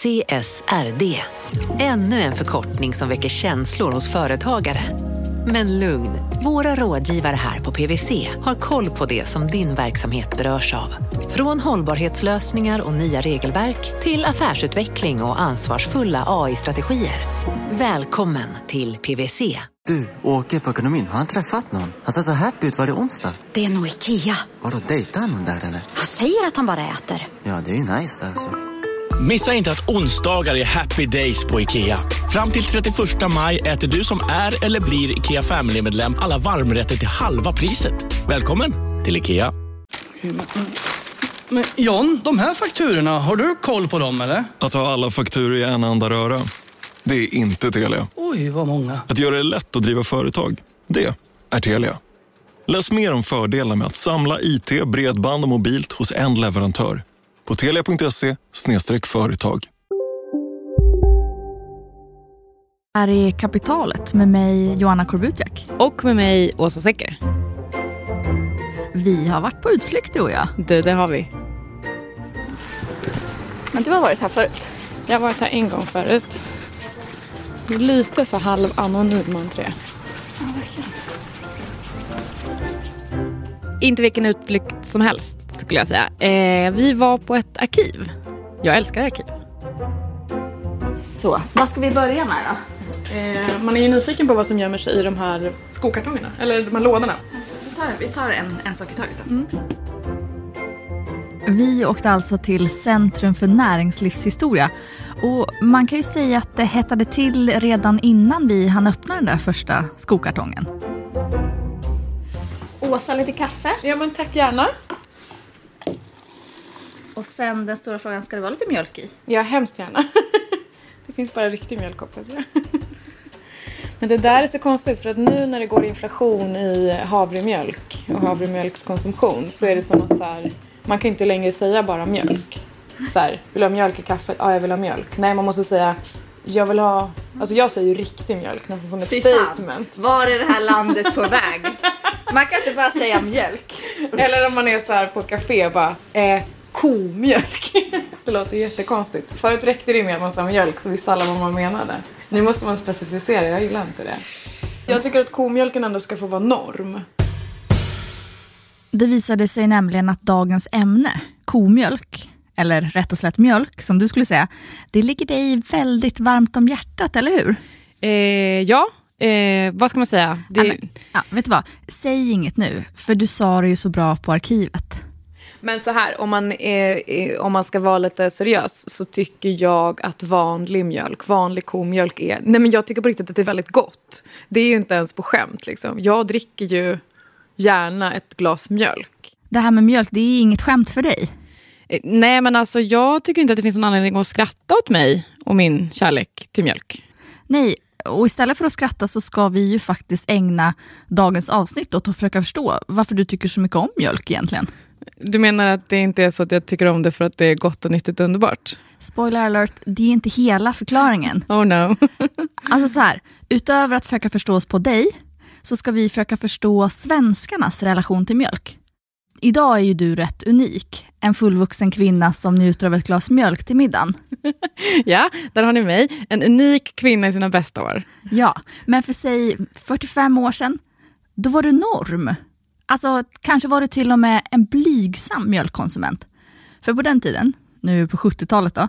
CSRD. Ännu en förkortning som väcker känslor hos företagare. Men lugn, våra rådgivare här på PWC har koll på det som din verksamhet berörs av. Från hållbarhetslösningar och nya regelverk till affärsutveckling och ansvarsfulla AI-strategier. Välkommen till PWC. Du, åker på ekonomin. Har han träffat någon? Han ser så happy ut. Var det onsdag? Det är nog Ikea. Har du dejtat någon där eller? Han säger att han bara äter. Ja, det är ju nice alltså. Missa inte att onsdagar är happy days på IKEA. Fram till 31 maj äter du som är eller blir IKEA Family-medlem alla varmrätter till halva priset. Välkommen till IKEA. Men John, de här fakturorna, har du koll på dem eller? Att ha alla fakturor i en enda röra. Det är inte Telia. Oj, vad många. Att göra det lätt att driva företag. Det är Telia. Läs mer om fördelarna med att samla IT, bredband och mobilt hos en leverantör. På telia.se företag. Här är Kapitalet med mig Joanna Korbutiak. Och med mig Åsa Secker. Vi har varit på utflykt du och jag. Du, det har vi. Men du har varit här förut? Jag har varit här en gång förut. Lite så halv anonym entré. Ja, verkligen. Inte vilken utflykt som helst skulle jag säga. Eh, vi var på ett arkiv. Jag älskar arkiv. Så, vad ska vi börja med då? Eh, man är ju nyfiken på vad som gömmer sig i de här skokartongerna, eller de här lådorna. Vi tar, vi tar en, en sak i taget då. Mm. Vi åkte alltså till Centrum för näringslivshistoria och man kan ju säga att det hettade till redan innan vi hann öppna den där första skokartongen. Åsa, lite kaffe? Ja men tack gärna. Och sen den stora frågan, ska det vara lite mjölk i? Ja, hemskt gärna. Det finns bara riktig mjölk hoppas jag. Men det där är så konstigt för att nu när det går inflation i havremjölk och havremjölkskonsumtion så är det som att så här, man kan inte längre säga bara mjölk. Så här, vill du ha mjölk i kaffet? Ja, jag vill ha mjölk. Nej, man måste säga jag vill ha, alltså jag säger ju riktig mjölk nästan som ett Fy fan, statement. var är det här landet på väg? Man kan inte bara säga mjölk. Eller om man är så här på café bara eh, komjölk. Det låter jättekonstigt. Förut räckte det med att man sa mjölk så visste alla vad man menade. Nu måste man specificera, jag gillar inte det. Jag tycker att komjölken ändå ska få vara norm. Det visade sig nämligen att dagens ämne, komjölk, eller rätt och slätt mjölk som du skulle säga, det ligger dig väldigt varmt om hjärtat, eller hur? Eh, ja, eh, vad ska man säga? Det... Ja, men, ja, vet du vad, säg inget nu, för du sa det ju så bra på arkivet. Men så här, om man, är, om man ska vara lite seriös så tycker jag att vanlig mjölk, vanlig komjölk är... Nej men jag tycker på riktigt att det är väldigt gott. Det är ju inte ens på skämt liksom. Jag dricker ju gärna ett glas mjölk. Det här med mjölk, det är inget skämt för dig? Eh, Nej men alltså jag tycker inte att det finns någon anledning att skratta åt mig och min kärlek till mjölk. Nej, och istället för att skratta så ska vi ju faktiskt ägna dagens avsnitt åt att försöka förstå varför du tycker så mycket om mjölk egentligen. Du menar att det inte är så att jag tycker om det för att det är gott och nyttigt och underbart? Spoiler alert, det är inte hela förklaringen. Oh no. Alltså så här, utöver att försöka förstå oss på dig, så ska vi försöka förstå svenskarnas relation till mjölk. Idag är ju du rätt unik. En fullvuxen kvinna som njuter av ett glas mjölk till middagen. ja, där har ni mig. En unik kvinna i sina bästa år. Ja, men för säg 45 år sedan, då var du norm. Alltså, kanske var du till och med en blygsam mjölkkonsument. För på den tiden, nu på 70-talet då,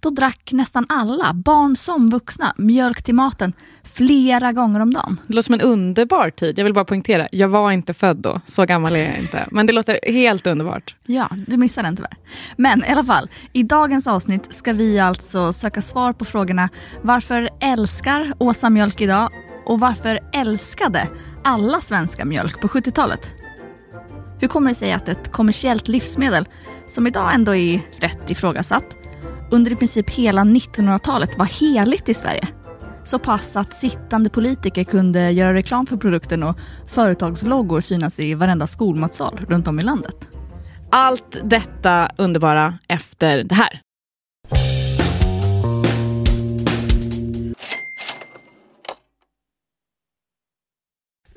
då drack nästan alla, barn som vuxna, mjölk till maten flera gånger om dagen. Det låter som en underbar tid. Jag vill bara poängtera, jag var inte född då. Så gammal är jag inte. Men det låter helt underbart. Ja, du missade den tyvärr. Men i alla fall, i dagens avsnitt ska vi alltså söka svar på frågorna varför älskar Åsa mjölk idag och varför älskade alla svenska mjölk på 70-talet? Hur kommer det sig att ett kommersiellt livsmedel, som idag ändå är rätt ifrågasatt, under i princip hela 1900-talet var heligt i Sverige? Så pass att sittande politiker kunde göra reklam för produkten och företagsloggor synas i varenda skolmatsal runt om i landet. Allt detta underbara efter det här.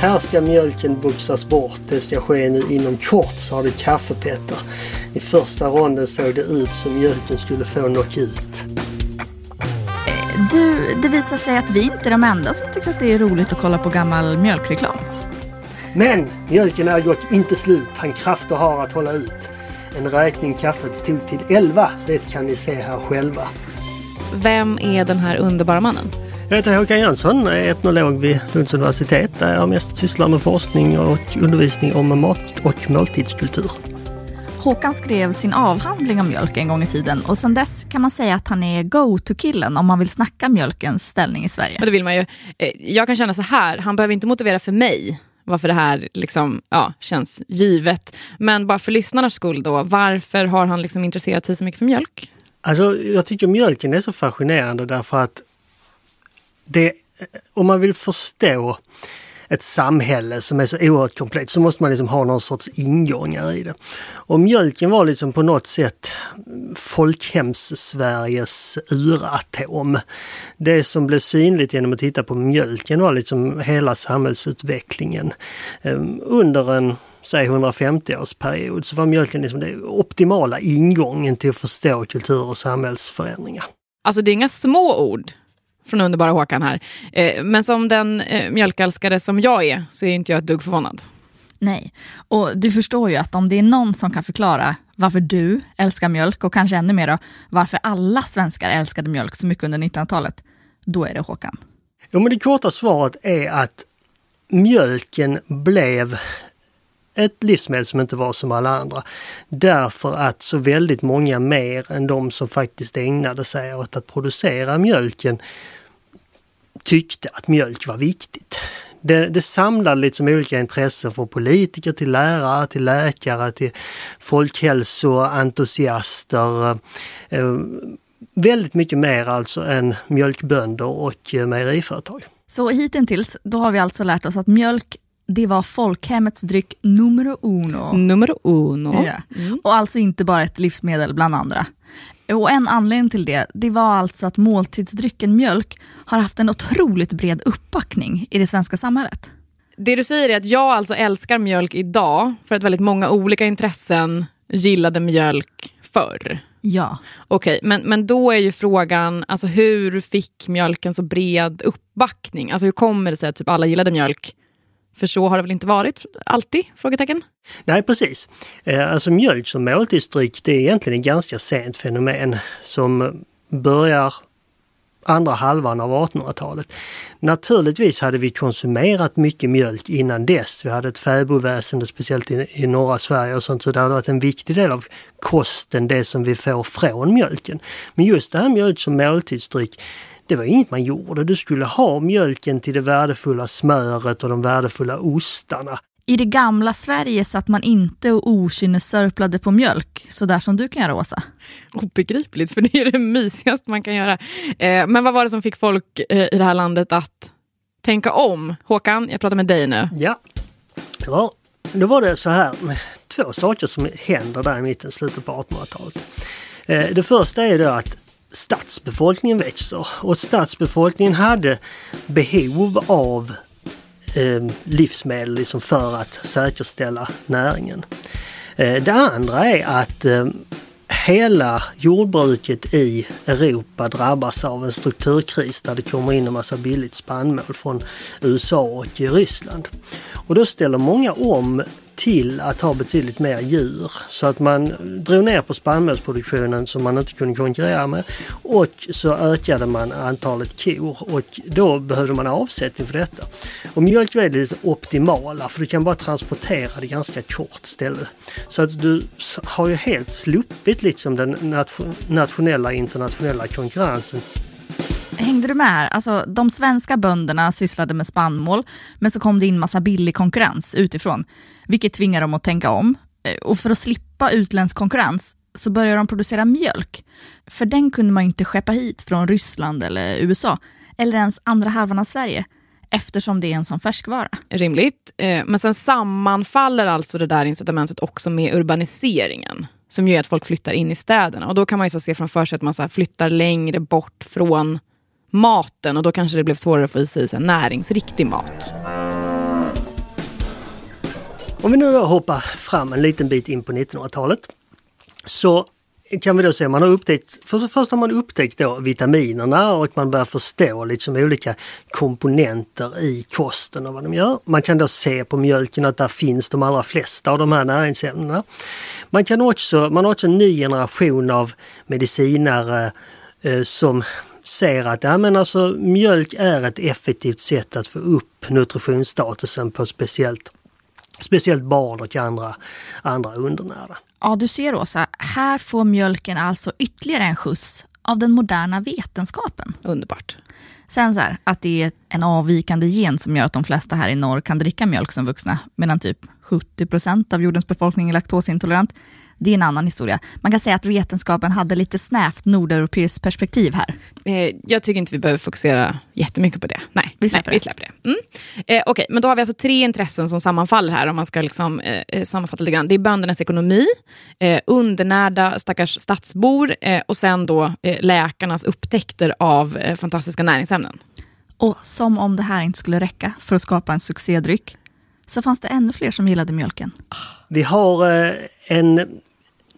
Här ska mjölken boxas bort. Det ska ske nu inom kort, sa det kaffepetter. I första ronden såg det ut som mjölken skulle få knockout. Du, det visar sig att vi inte är de enda som tycker att det är roligt att kolla på gammal mjölkreklam. Men mjölken är dock inte slut. Han krafter har att hålla ut. En räkning kaffet tog till 11. Det kan ni se här själva. Vem är den här underbara mannen? Jag heter Håkan Jönsson, är etnolog vid Lunds universitet där jag mest sysslar med forskning och undervisning om mat och måltidskultur. Håkan skrev sin avhandling om mjölk en gång i tiden och sedan dess kan man säga att han är go-to-killen om man vill snacka mjölkens ställning i Sverige. Ja, det vill man ju. Eh, jag kan känna så här, han behöver inte motivera för mig varför det här liksom, ja, känns givet. Men bara för lyssnarnas skull då, varför har han liksom intresserat sig så mycket för mjölk? Alltså, jag tycker mjölken är så fascinerande därför att det, eh, om man vill förstå ett samhälle som är så oerhört komplext så måste man liksom ha någon sorts ingångar i det. Och mjölken var liksom på något sätt folkhems-Sveriges uratom. Det som blev synligt genom att titta på mjölken var liksom hela samhällsutvecklingen. Ehm, under en säg 150-årsperiod så var mjölken liksom den optimala ingången till att förstå kultur och samhällsförändringar. Alltså det är inga små ord från underbara Håkan här. Eh, men som den eh, mjölkälskare som jag är så är inte jag ett dugg förvånad. Nej, och du förstår ju att om det är någon som kan förklara varför du älskar mjölk och kanske ännu mer då, varför alla svenskar älskade mjölk så mycket under 1900-talet, då är det Håkan. Jo, men det korta svaret är att mjölken blev ett livsmedel som inte var som alla andra. Därför att så väldigt många mer än de som faktiskt ägnade sig åt att producera mjölken tyckte att mjölk var viktigt. Det, det samlade liksom olika intressen från politiker till lärare, till läkare, till folkhälsoentusiaster. Eh, eh väldigt mycket mer alltså än mjölkbönder och eh, mejeriföretag. Så hittills då har vi alltså lärt oss att mjölk det var folkhemmets dryck numero uno. Numero uno. Ja. Mm. Och alltså inte bara ett livsmedel bland andra. Och en anledning till det, det var alltså att måltidsdrycken mjölk har haft en otroligt bred uppbackning i det svenska samhället. Det du säger är att jag alltså älskar mjölk idag för att väldigt många olika intressen gillade mjölk förr. Ja. Okej, okay, men, men då är ju frågan, alltså hur fick mjölken så bred uppbackning? Alltså hur kommer det sig att typ alla gillade mjölk för så har det väl inte varit alltid? Frågetecken. Nej precis. Eh, alltså mjölk som måltidsdryck det är egentligen ett ganska sent fenomen som börjar andra halvan av 1800-talet. Naturligtvis hade vi konsumerat mycket mjölk innan dess. Vi hade ett fäbodväsende, speciellt i, i norra Sverige och sånt, så det hade varit en viktig del av kosten, det som vi får från mjölken. Men just det här mjölk som måltidsdryck, det var inget man gjorde. Du skulle ha mjölken till det värdefulla smöret och de värdefulla ostarna. I det gamla Sverige satt man inte och okynnessörplade på mjölk, sådär som du kan göra Åsa. Obegripligt, för det är det mysigaste man kan göra. Eh, men vad var det som fick folk eh, i det här landet att tänka om? Håkan, jag pratar med dig nu. Ja, ja då var det så här med två saker som händer där i mitten, slutet på 1800-talet. Eh, det första är då att stadsbefolkningen växer och stadsbefolkningen hade behov av eh, livsmedel liksom för att säkerställa näringen. Eh, det andra är att eh, hela jordbruket i Europa drabbas av en strukturkris där det kommer in en massa billigt spannmål från USA och Ryssland. Och då ställer många om till att ha betydligt mer djur. Så att man drog ner på spannmålsproduktionen som man inte kunde konkurrera med och så ökade man antalet kor och då behövde man avsättning för detta. Och mjölk är det optimala för du kan bara transportera det ganska kort ställe. Så att du har ju helt sluppit liksom den nationella internationella konkurrensen Hängde du med här? Alltså, de svenska bönderna sysslade med spannmål, men så kom det in massa billig konkurrens utifrån, vilket tvingar dem att tänka om. Eh, och för att slippa utländsk konkurrens så började de producera mjölk. För den kunde man inte skeppa hit från Ryssland eller USA, eller ens andra halvan av Sverige, eftersom det är en sån färskvara. Rimligt. Eh, men sen sammanfaller alltså det där incitamentet också med urbaniseringen som gör att folk flyttar in i städerna. Och då kan man ju så se framför sig att man så flyttar längre bort från maten och då kanske det blev svårare att få i sig näringsriktig mat. Om vi nu då hoppar fram en liten bit in på 1900-talet så kan vi då se, man har upptäckt, för och först har man upptäckt då vitaminerna och man börjar förstå liksom olika komponenter i kosten och vad de gör. Man kan då se på mjölken att där finns de allra flesta av de här näringsämnena. Man kan också, man har också en ny generation av medicinare eh, som ser att ja, men alltså, mjölk är ett effektivt sätt att få upp nutritionsstatusen på speciellt, speciellt barn och andra, andra undernärda. Ja, du ser Åsa, här får mjölken alltså ytterligare en skjuts av den moderna vetenskapen. Underbart. Sen så här, att det är en avvikande gen som gör att de flesta här i norr kan dricka mjölk som vuxna, medan typ 70 procent av jordens befolkning är laktosintolerant. Det är en annan historia. Man kan säga att vetenskapen hade lite snävt nordeuropeiskt perspektiv här. Eh, jag tycker inte vi behöver fokusera jättemycket på det. Nej, vi släpper nej, det. Vi släpper det. Mm. Eh, okay, men då har vi alltså tre intressen som sammanfaller här om man ska liksom, eh, eh sammanfatta lite grann. Det är böndernas ekonomi, eh, undernärda stackars stadsbor eh, och sen då eh, läkarnas upptäckter av fantastiska näringsämnen. Och som om det här inte skulle räcka för att skapa en succédryck så fanns det ännu fler som gillade mjölken. Vi har en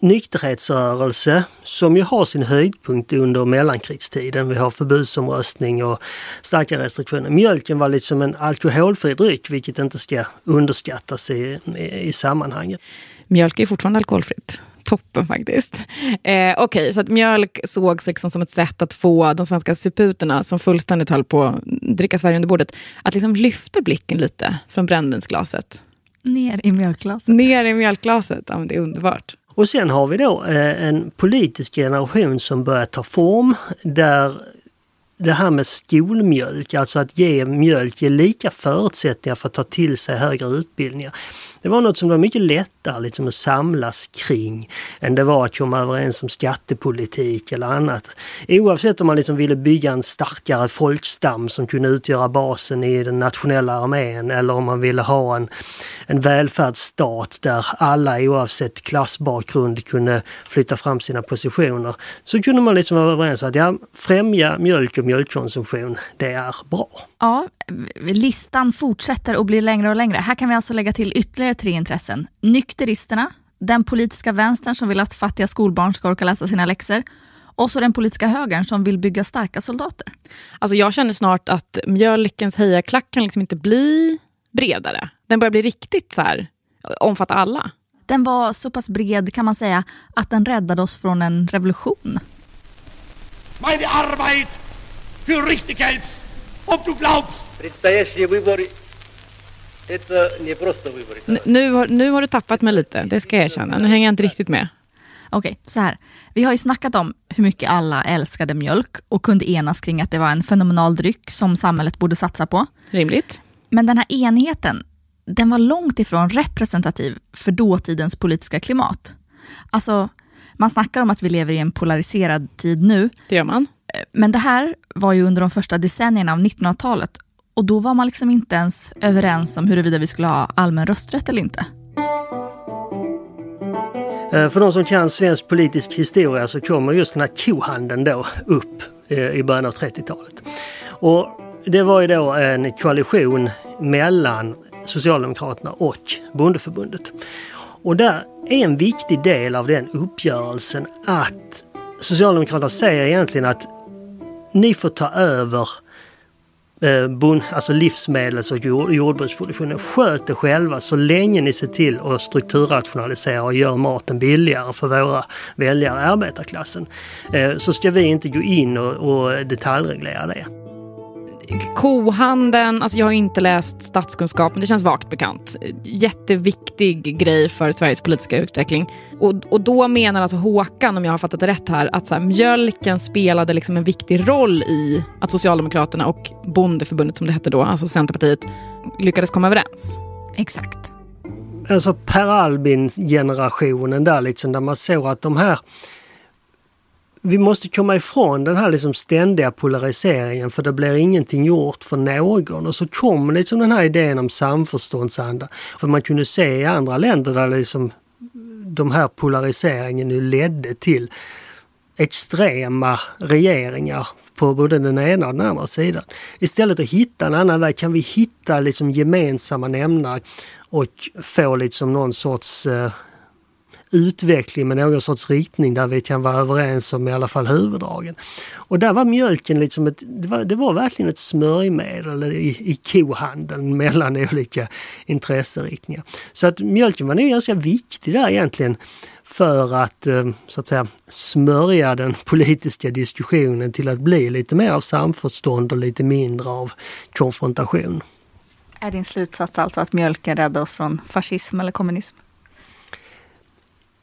nykterhetsrörelse som ju har sin höjdpunkt under mellankrigstiden. Vi har förbudsomröstning och starka restriktioner. Mjölken var liksom en alkoholfri dryck vilket inte ska underskattas i, i, i sammanhanget. Mjölk är fortfarande alkoholfritt toppen faktiskt. Eh, Okej, okay, så att mjölk sågs liksom som ett sätt att få de svenska suputerna som fullständigt höll på att dricka Sverige under bordet, att liksom lyfta blicken lite från brännvinsglaset. Ner i mjölkglaset. Ner i mjölkglaset, ja, det är underbart. Och sen har vi då eh, en politisk generation som börjar ta form där det här med skolmjölk, alltså att ge mjölk, ge lika förutsättningar för att ta till sig högre utbildningar. Det var något som var mycket lättare liksom att samlas kring än det var att komma överens om skattepolitik eller annat. Oavsett om man liksom ville bygga en starkare folkstam som kunde utgöra basen i den nationella armén eller om man ville ha en, en välfärdsstat där alla oavsett klassbakgrund kunde flytta fram sina positioner. Så kunde man liksom vara överens om att ja, främja mjölk och mjölkkonsumtion, det är bra. Ja, listan fortsätter och blir längre och längre. Här kan vi alltså lägga till ytterligare tre intressen. Nykteristerna, den politiska vänstern som vill att fattiga skolbarn ska orka läsa sina läxor och så den politiska högern som vill bygga starka soldater. Alltså jag känner snart att mjölkens hejaklack kan liksom inte bli bredare. Den börjar bli riktigt så här, omfatta alla. Den var så pass bred kan man säga att den räddade oss från en revolution. Meine Arbeit für Richtigkeits, ob du glaubst. Nu, har, nu har du tappat mig lite, det ska jag erkänna. Nu hänger jag inte riktigt med. Okej, okay, så här. Vi har ju snackat om hur mycket alla älskade mjölk och kunde enas kring att det var en fenomenal dryck som samhället borde satsa på. Rimligt. Men den här enheten, den var långt ifrån representativ för dåtidens politiska klimat. Alltså, man snackar om att vi lever i en polariserad tid nu. Det gör man. Men det här var ju under de första decennierna av 1900-talet och då var man liksom inte ens överens om huruvida vi skulle ha allmän rösträtt eller inte. Eh, för de som kan svensk politisk historia så kommer just den här kohandeln då upp eh, i början av 30-talet. Och det var ju då en koalition mellan Socialdemokraterna och Bondeförbundet. Och där är en viktig del av den uppgörelsen att Socialdemokraterna säger egentligen att ni får ta över Eh, alltså livsmedels och jordbruksproduktionen. Sköt det själva så länge ni ser till att strukturrationalisera och gör maten billigare för våra väljare, arbetarklassen. Eh, så ska vi inte gå in och, och detaljreglera det kohandeln, alltså jag har inte läst statskunskap men det känns vagt bekant. Jätteviktig grej för Sveriges politiska utveckling. Och, och då menar alltså Håkan, om jag har fattat det rätt här, att så här, mjölken spelade liksom en viktig roll i att Socialdemokraterna och Bondeförbundet som det hette då, alltså Centerpartiet, lyckades komma överens. Exakt. Alltså Per Albin-generationen där liksom, där man såg att de här vi måste komma ifrån den här liksom ständiga polariseringen för det blir ingenting gjort för någon. Och så kom liksom den här idén om samförståndsanda. För man kunde se i andra länder där liksom de här polariseringen nu ledde till extrema regeringar på både den ena och den andra sidan. Istället att hitta en annan väg, kan vi hitta liksom gemensamma nämnare och få liksom någon sorts eh, utveckling med någon sorts riktning där vi kan vara överens om i alla fall huvuddragen. Och där var mjölken liksom ett, det var, det var verkligen ett smörjmedel i, i kohandeln mellan olika intresseriktningar. Så att mjölken var nog ganska viktig där egentligen för att eh, så att säga smörja den politiska diskussionen till att bli lite mer av samförstånd och lite mindre av konfrontation. Är din slutsats alltså att mjölken räddar oss från fascism eller kommunism?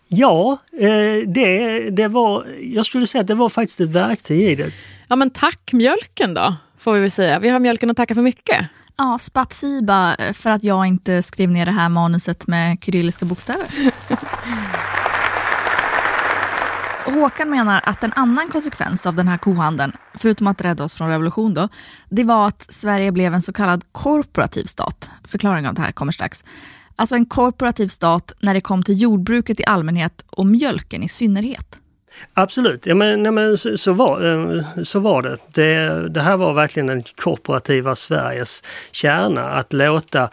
Ja, eh, det, det var, jag skulle säga att det var faktiskt ett verktyg i det. Ja men tack mjölken då, får vi väl säga. Vi har mjölken att tacka för mycket. Ja, spatsiba för att jag inte skrev ner det här manuset med kyrilliska bokstäver. Håkan menar att en annan konsekvens av den här kohandeln, förutom att rädda oss från revolution då, det var att Sverige blev en så kallad korporativ stat. Förklaring av det här kommer strax. Alltså en korporativ stat när det kom till jordbruket i allmänhet och mjölken i synnerhet. Absolut, ja, men, nej, men så, så, var, eh, så var det. det. Det här var verkligen den korporativa Sveriges kärna, att låta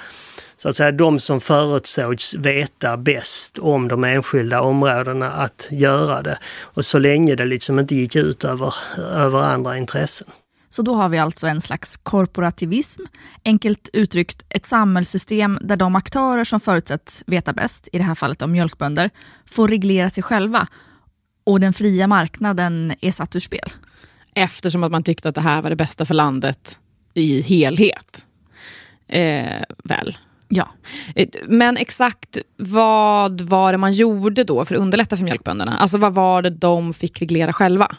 så att säga de som förutsågs veta bäst om de enskilda områdena att göra det. Och så länge det liksom inte gick ut över, över andra intressen. Så då har vi alltså en slags korporativism, enkelt uttryckt ett samhällssystem där de aktörer som förutsätts veta bäst, i det här fallet om mjölkbönder, får reglera sig själva och den fria marknaden är satt ur spel. Eftersom att man tyckte att det här var det bästa för landet i helhet. Eh, väl? Ja. Eh, men exakt vad var det man gjorde då för att underlätta för mjölkbönderna? Alltså vad var det de fick reglera själva?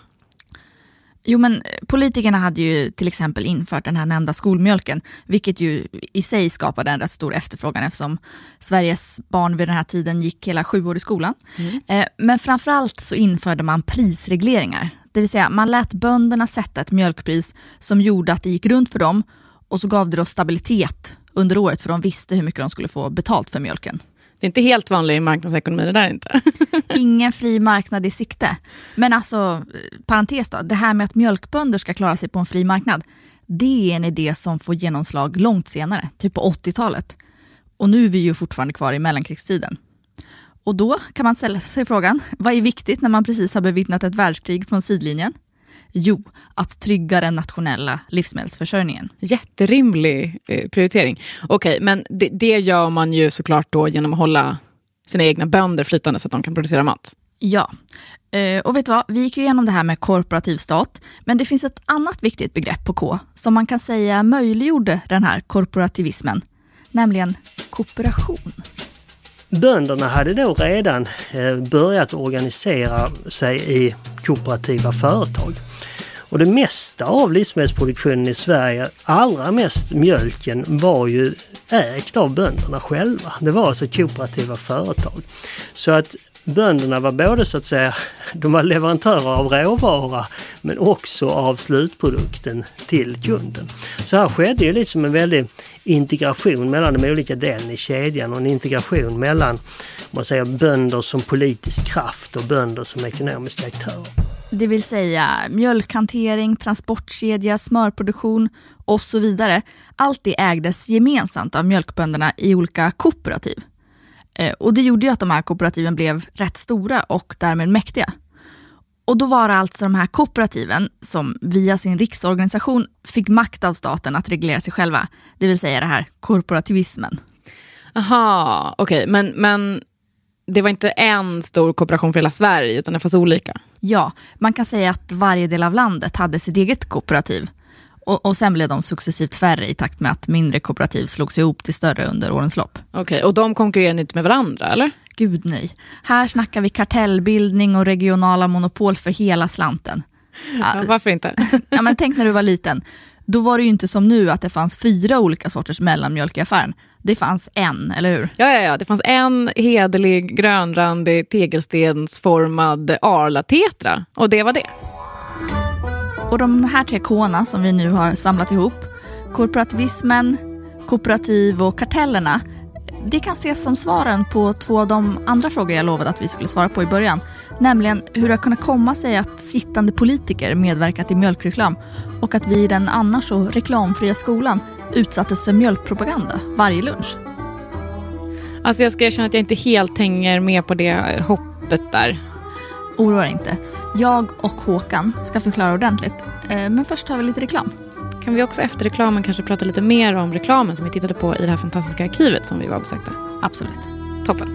Jo men politikerna hade ju till exempel infört den här nämnda skolmjölken, vilket ju i sig skapade en rätt stor efterfrågan eftersom Sveriges barn vid den här tiden gick hela sju år i skolan. Mm. Eh, men framförallt så införde man prisregleringar, det vill säga man lät bönderna sätta ett mjölkpris som gjorde att det gick runt för dem och så gav det då stabilitet under året för de visste hur mycket de skulle få betalt för mjölken. Det är inte helt vanlig marknadsekonomi det där inte. Ingen fri marknad i sikte. Men alltså, parentes då, det här med att mjölkbönder ska klara sig på en fri marknad, det är en idé som får genomslag långt senare, typ på 80-talet. Och nu är vi ju fortfarande kvar i mellankrigstiden. Och då kan man ställa sig frågan, vad är viktigt när man precis har bevittnat ett världskrig från sidlinjen? Jo, att trygga den nationella livsmedelsförsörjningen. Jätterimlig eh, prioritering. Okej, okay, men det, det gör man ju såklart då genom att hålla sina egna bönder flytande så att de kan producera mat. Ja, eh, och vet du vad? Vi gick ju igenom det här med korporativ stat, men det finns ett annat viktigt begrepp på K som man kan säga möjliggjorde den här korporativismen, nämligen kooperation. Bönderna hade då redan eh, börjat organisera sig i kooperativa företag. Och det mesta av livsmedelsproduktionen i Sverige, allra mest mjölken, var ju ägt av bönderna själva. Det var alltså kooperativa företag. Så att bönderna var både så att säga, de var leverantörer av råvara men också av slutprodukten till kunden. Så här skedde ju liksom en väldig integration mellan de olika delarna i kedjan och en integration mellan man säger, bönder som politisk kraft och bönder som ekonomiska aktörer. Det vill säga mjölkhantering, transportkedja, smörproduktion och så vidare. Allt det ägdes gemensamt av mjölkbönderna i olika kooperativ. Eh, och det gjorde ju att de här kooperativen blev rätt stora och därmed mäktiga. Och då var det alltså de här kooperativen som via sin riksorganisation fick makt av staten att reglera sig själva. Det vill säga det här korporativismen. Aha, okej, okay. men, men det var inte en stor kooperation för hela Sverige utan det fanns olika? Ja, man kan säga att varje del av landet hade sitt eget kooperativ. Och, och sen blev de successivt färre i takt med att mindre kooperativ slogs ihop till större under årens lopp. Okej, okay, och de konkurrerade inte med varandra eller? Gud nej. Här snackar vi kartellbildning och regionala monopol för hela slanten. Ja, varför inte? ja, men tänk när du var liten. Då var det ju inte som nu att det fanns fyra olika sorters mellanmjölk i affären. Det fanns en, eller hur? Ja, ja, ja. det fanns en hederlig grönrandig tegelstensformad Arla-tetra och det var det. Och de här tre K'na som vi nu har samlat ihop, korporativismen, kooperativ och kartellerna, det kan ses som svaren på två av de andra frågor jag lovade att vi skulle svara på i början. Nämligen hur det har kunnat komma sig att sittande politiker medverkat i mjölkreklam och att vi i den annars så reklamfria skolan utsattes för mjölkpropaganda varje lunch. Alltså jag ska erkänna att jag inte helt hänger med på det hoppet där. Oroa dig inte. Jag och Håkan ska förklara ordentligt. Eh, men först har vi lite reklam. Kan vi också efter reklamen kanske prata lite mer om reklamen som vi tittade på i det här fantastiska arkivet som vi var och besökte? Absolut. Toppen.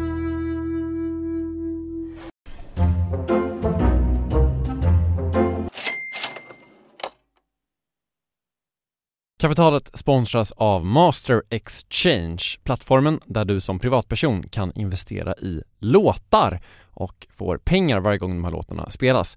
Kapitalet sponsras av Master Exchange, plattformen där du som privatperson kan investera i låtar och får pengar varje gång de här låtarna spelas.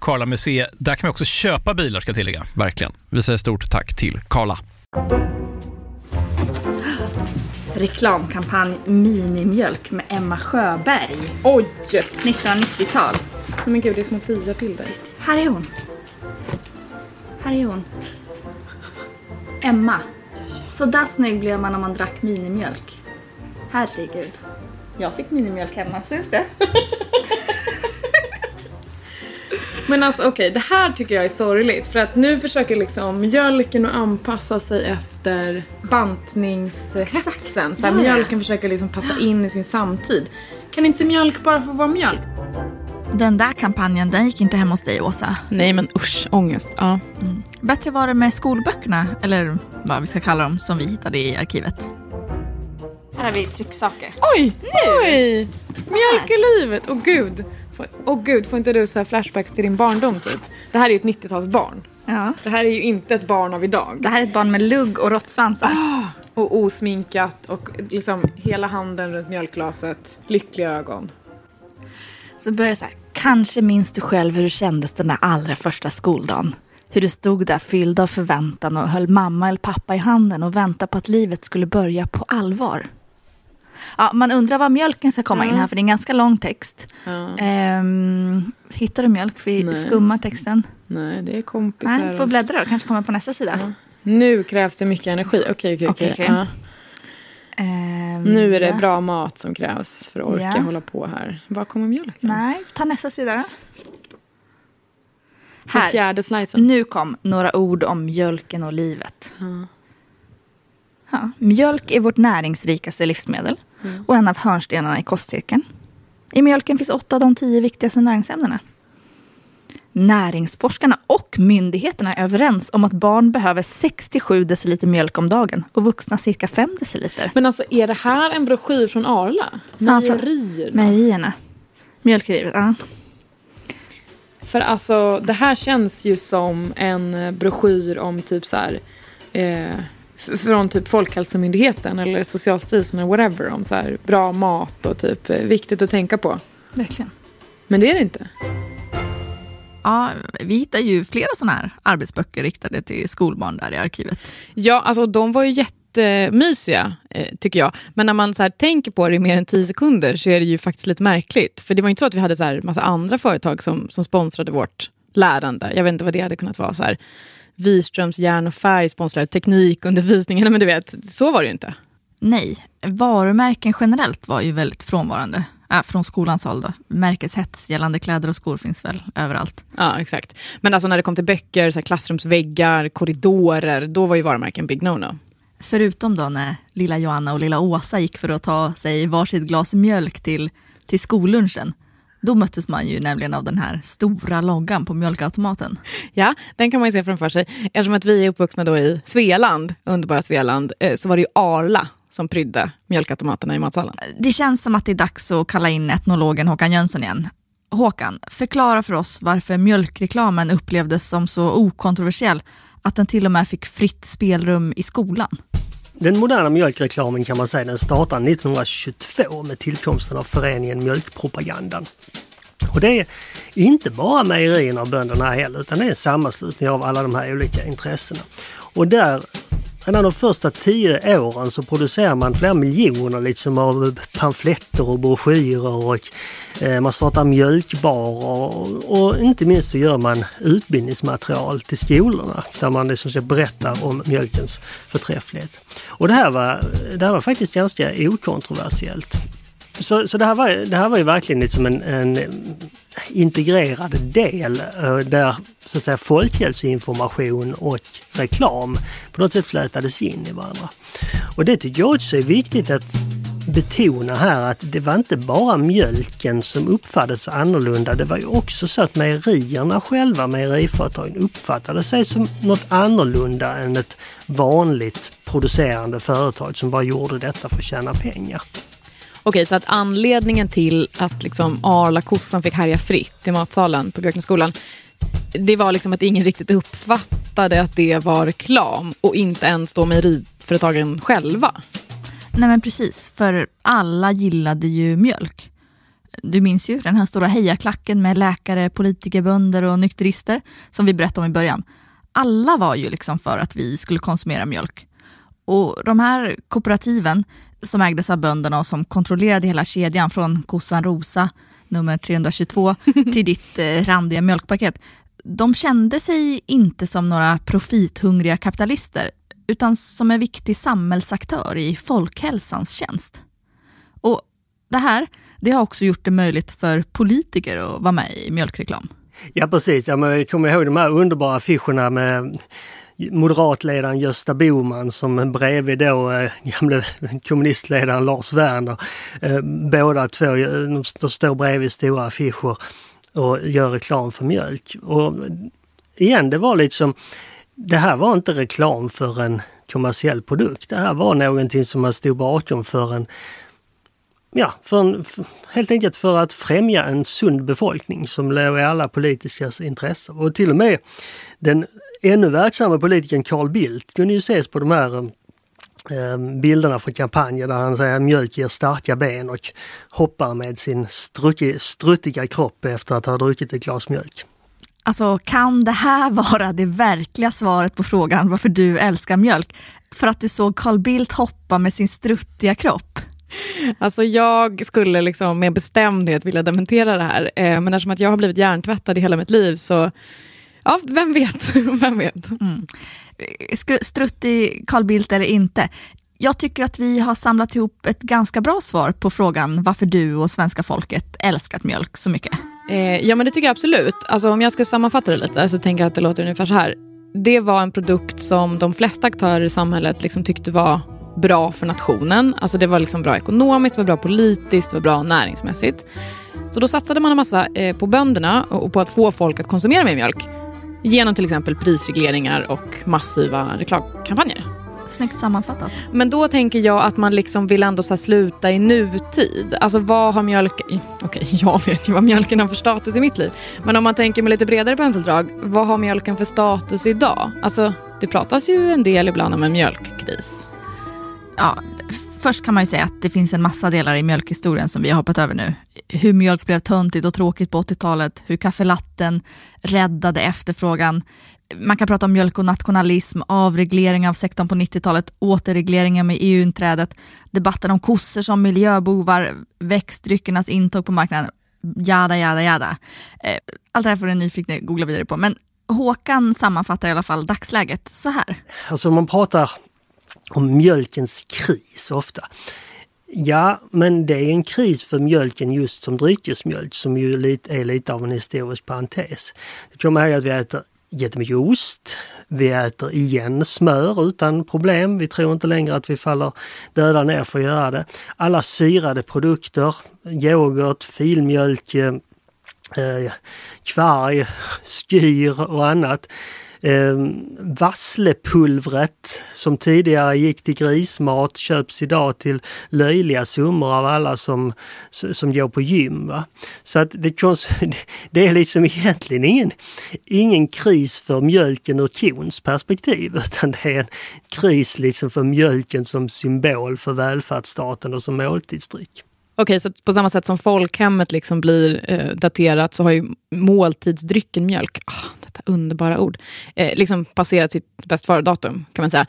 Karla Museet. Där kan vi också köpa bilar ska jag tillägga. Verkligen. Vi säger stort tack till Karla. Reklamkampanj Minimjölk med Emma Sjöberg. Oj! 1990-tal. Men gud, det är små diabilder. Här är hon. Här är hon. Emma. Så där snygg blev man om man drack minimjölk. Herregud. Jag fick minimjölk hemma, syns det? Men alltså okej, det här tycker jag är sorgligt. För att nu försöker liksom mjölken att anpassa sig efter bantningshetsen. Så här, mjölken försöker liksom passa in i sin samtid. Kan inte mjölk bara få vara mjölk? Den där kampanjen, den gick inte hem hos dig Åsa. Nej men usch, ångest. Ja. Bättre var det med skolböckerna, eller vad vi ska kalla dem, som vi hittade i arkivet. Här har vi trycksaker. Oj! Oj! Mjölk i livet! Åh gud. Åh gud, får inte du så flashbacks till din barndom typ? Det här är ju ett 90-talsbarn. Ja. Det här är ju inte ett barn av idag. Det här är ett barn med lugg och råttsvansar. Och osminkat och liksom hela handen runt mjölkglaset. Lyckliga ögon. Så börjar så här. Kanske minns du själv hur det kändes den där allra första skoldagen. Hur du stod där fylld av förväntan och höll mamma eller pappa i handen och väntade på att livet skulle börja på allvar. Ja, man undrar var mjölken ska komma in här, för det är en ganska lång text. Ja. Ehm, hittar du mjölk? Vi Nej. skummar texten. Nej, det är kompisar. Nej, får och- bläddra då. Kanske kommer på nästa sida. Nu krävs det mycket energi. Okej, okej, Okej, okej. okej. Ja. Ehm, Nu är det ja. bra mat som krävs för att orka Ja. hålla på här. Var kommer mjölken? Nej, ta nästa sida då. Den Här. fjärde slicen. Nu kom några ord om mjölken och livet. Ja, mjölk är vårt näringsrikaste livsmedel och en av hörnstenarna i kostcirkeln. I mjölken finns åtta av de tio viktigaste näringsämnena. Näringsforskarna och myndigheterna är överens om att barn behöver 67 deciliter mjölk om dagen och vuxna cirka 5 deciliter. Men alltså är det här en broschyr från Arla? Ja, Mejerierna? Mejerierna. Mjölkeriet, ja. För alltså det här känns ju som en broschyr om typ så här eh, från typ Folkhälsomyndigheten eller Socialstyrelsen eller whatever om så här bra mat och typ eh, viktigt att tänka på. Verkligen. Men det är det inte. Ja, vi hittar ju flera sådana här arbetsböcker riktade till skolbarn där i arkivet. Ja, alltså de var ju jättemysiga eh, tycker jag. Men när man så här, tänker på det i mer än tio sekunder så är det ju faktiskt lite märkligt. För det var inte så att vi hade så här massa andra företag som, som sponsrade vårt lärande. Jag vet inte vad det hade kunnat vara. Så här, Wiströms järn och färg sponsrade teknikundervisningen. Men du vet, så var det ju inte. Nej, varumärken generellt var ju väldigt frånvarande. Äh, från skolans håll då. Märkeshets gällande kläder och skor finns väl överallt. Ja, exakt. Men alltså när det kom till böcker, så klassrumsväggar, korridorer, då var ju varumärken big no-no. Förutom då när lilla Joanna och lilla Åsa gick för att ta sig varsitt glas mjölk till, till skollunchen. Då möttes man ju nämligen av den här stora loggan på mjölkautomaten. Ja, den kan man ju se framför sig. Eftersom att vi är uppvuxna då i Svealand, underbara Svealand, eh, så var det ju Arla som prydde mjölkautomaterna i matsalen. Det känns som att det är dags att kalla in etnologen Håkan Jönsson igen. Håkan, förklara för oss varför mjölkreklamen upplevdes som så okontroversiell att den till och med fick fritt spelrum i skolan. Den moderna mjölkreklamen kan man säga den startade 1922 med tillkomsten av föreningen Mjölkpropagandan. Och det är inte bara mejerierna och bönderna heller utan det är en sammanslutning av alla de här olika intressena. Och där, redan de första tio åren så producerar man flera miljoner liksom av pamfletter och broschyrer och eh, man startar mjölkbarer och, och inte minst så gör man utbildningsmaterial till skolorna där man liksom ska berätta om mjölkens förträfflighet. Och det här var, det här var faktiskt ganska okontroversiellt. Så, så det, här var, det här var ju verkligen liksom en, en integrerad del eh, där så att säga folkhälsoinformation och reklam på något sätt flätades in i varandra. Och det tycker jag också är viktigt att betona här att det var inte bara mjölken som uppfattades annorlunda. Det var ju också så att mejerierna själva, mejeriföretagen, uppfattade sig som något annorlunda än ett vanligt producerande företag som bara gjorde detta för att tjäna pengar. Okej, så att anledningen till att liksom Arla kossan fick härja fritt i matsalen på Björknässkolan det var liksom att ingen riktigt uppfattade att det var reklam och inte ens då mejeriföretagen själva. Nej men precis, för alla gillade ju mjölk. Du minns ju den här stora hejaklacken med läkare, politiker, bönder och nykterister som vi berättade om i början. Alla var ju liksom för att vi skulle konsumera mjölk. Och de här kooperativen som ägdes av bönderna och som kontrollerade hela kedjan från kossan Rosa, nummer 322, till ditt eh, randiga mjölkpaket. De kände sig inte som några profithungriga kapitalister utan som en viktig samhällsaktör i folkhälsans tjänst. Och det här det har också gjort det möjligt för politiker att vara med i mjölkreklam. Ja precis, ja, men jag kommer ihåg de här underbara affischerna med moderatledaren Gösta Boman som bredvid då eh, gamle kommunistledaren Lars Werner. Eh, båda två eh, de, de står bredvid stora affischer och gör reklam för mjölk. Och igen, det var liksom, det här var inte reklam för en kommersiell produkt. Det här var någonting som man stod bakom för en ja, för en, helt enkelt för att främja en sund befolkning som låg i alla politiska intressen. Och till och med den ännu verksamma politikern Carl Bildt kunde ju ses på de här eh, bilderna från kampanjen där han säger att mjölk ger starka ben och hoppar med sin struttiga kropp efter att ha druckit ett glas mjölk. Alltså kan det här vara det verkliga svaret på frågan varför du älskar mjölk? För att du såg Carl Bildt hoppa med sin struttiga kropp? Alltså jag skulle liksom med bestämdhet vilja dementera det här, eh, men eftersom att jag har blivit hjärntvättad i hela mitt liv så, ja, vem vet? vem vet? Mm. Struttig Carl Bildt eller inte, jag tycker att vi har samlat ihop ett ganska bra svar på frågan varför du och svenska folket älskat mjölk så mycket. Eh, ja men det tycker jag absolut. Alltså, om jag ska sammanfatta det lite så tänker jag att det låter ungefär så här. Det var en produkt som de flesta aktörer i samhället liksom tyckte var bra för nationen. Alltså det var liksom bra ekonomiskt, det var bra politiskt, det var bra näringsmässigt. Så då satsade man en massa eh, på bönderna och på att få folk att konsumera mer mjölk. Genom till exempel prisregleringar och massiva reklamkampanjer. Snyggt sammanfattat. Men då tänker jag att man liksom vill ändå så sluta i nutid. Alltså vad har mjölk... Okej, okay, jag vet ju vad mjölken har för status i mitt liv. Men om man tänker med lite bredare penseldrag, vad har mjölken för status idag? Alltså, det pratas ju en del ibland om en mjölkkris ja, först kan man ju säga att det finns en massa delar i mjölkhistorien som vi har hoppat över nu. Hur mjölk blev töntigt och tråkigt på 80-talet, hur kaffelatten räddade efterfrågan. Man kan prata om mjölk och nationalism, avreglering av sektorn på 90-talet, återregleringen med EU-inträdet, debatten om kossor som miljöbovar, växtdryckernas intåg på marknaden, jada, jada, jada. Eh, allt det här får ni nyfikna googla vidare på. Men Håkan sammanfattar i alla fall dagsläget så här. Alltså man pratar om mjölkens kris ofta. Ja, men det är en kris för mjölken just som dryckesmjölk som ju är lite av en historisk parentes. Det kommer ihåg att vi äter jättemycket ost. Vi äter igen smör utan problem. Vi tror inte längre att vi faller döda ner för att göra det. Alla syrade produkter, yoghurt, filmjölk, eh, eh kvarg, skyr och annat Eh, vasslepulvret som tidigare gick till grismat köps idag till löjliga summor av alla som, som går på gym. Va? Så att det, det är liksom egentligen ingen, ingen kris för mjölken ur kons perspektiv utan det är en kris liksom för mjölken som symbol för välfärdsstaten och som måltidsdryck. Okej, så på samma sätt som folkhemmet liksom blir eh, daterat så har ju måltidsdrycken mjölk, ah, detta underbara ord, eh, liksom passerat sitt bäst före-datum kan man säga.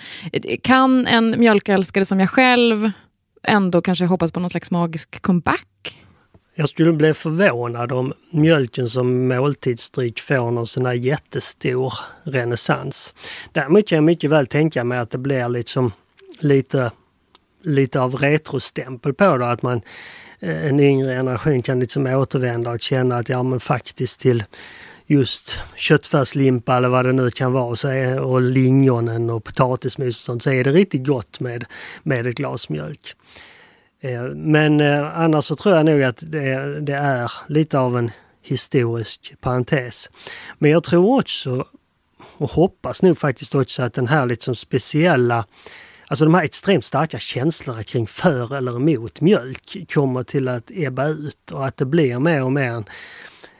Kan en mjölkälskare som jag själv ändå kanske hoppas på någon slags magisk comeback? Jag skulle bli förvånad om mjölken som måltidsdryck får någon sån här jättestor renässans. Däremot kan jag mycket väl tänka mig att det blir liksom lite lite av retrostämpel på det. Att man, eh, en yngre generation kan liksom återvända och känna att ja men faktiskt till just köttfärslimpa eller vad det nu kan vara så är, och lingonen och potatismos och sånt så är det riktigt gott med, med ett glas mjölk. Eh, men eh, annars så tror jag nog att det, det är lite av en historisk parentes. Men jag tror också och hoppas nog faktiskt också att den här liksom speciella Alltså de här extremt starka känslorna kring för eller emot mjölk kommer till att ebba ut och att det blir mer och mer en,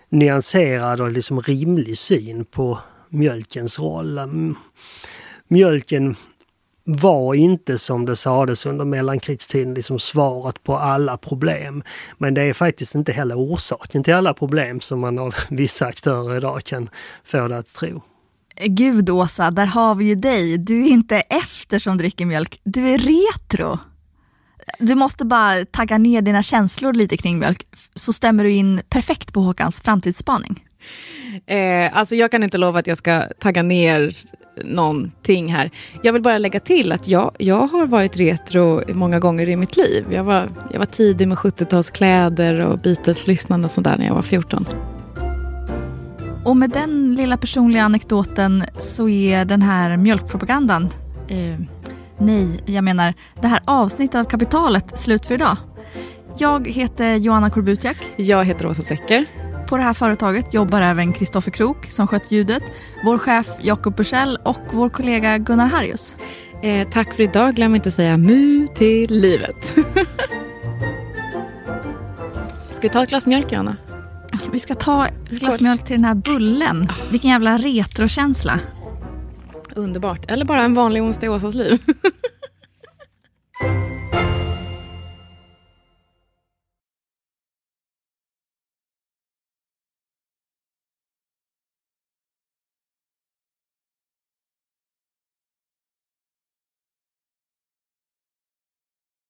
nyanserad och liksom rimlig syn på mjölkens roll. Mjölken var inte som det sades under mellankrigstiden liksom svaret på alla problem. Men det är faktiskt inte heller orsaken till alla problem som man av vissa aktörer idag kan få det att tro. Gud Åsa, där har vi ju dig. Du är inte efter som dricker mjölk, du är retro. Du måste bara tagga ner dina känslor lite kring mjölk så stämmer du in perfekt på Håkans framtidsspaning. Eh, alltså jag kan inte lova att jag ska tagga ner någonting här. Jag vill bara lägga till att jag, jag har varit retro många gånger i mitt liv. Jag var, jag var tidig med 70-talskläder och Beatles-lyssnande och sådär när jag var 14. Och med den lilla personliga anekdoten så är den här mjölkpropagandan, eh, nej, jag menar det här avsnittet av Kapitalet slut för idag. Jag heter Joanna Korbutiak. Jag heter Åsa Secker. På det här företaget jobbar även Kristoffer Krook som skött ljudet, vår chef Jakob Bursell och vår kollega Gunnar Harrius. Eh, tack för idag. Glöm inte att säga mu till livet. Ska vi ta ett glas mjölk, Joanna? Vi ska ta ett glas mjölk till den här bullen. Vilken jävla retrokänsla underbart. Eller bara en vanlig onsdag i Åsas liv.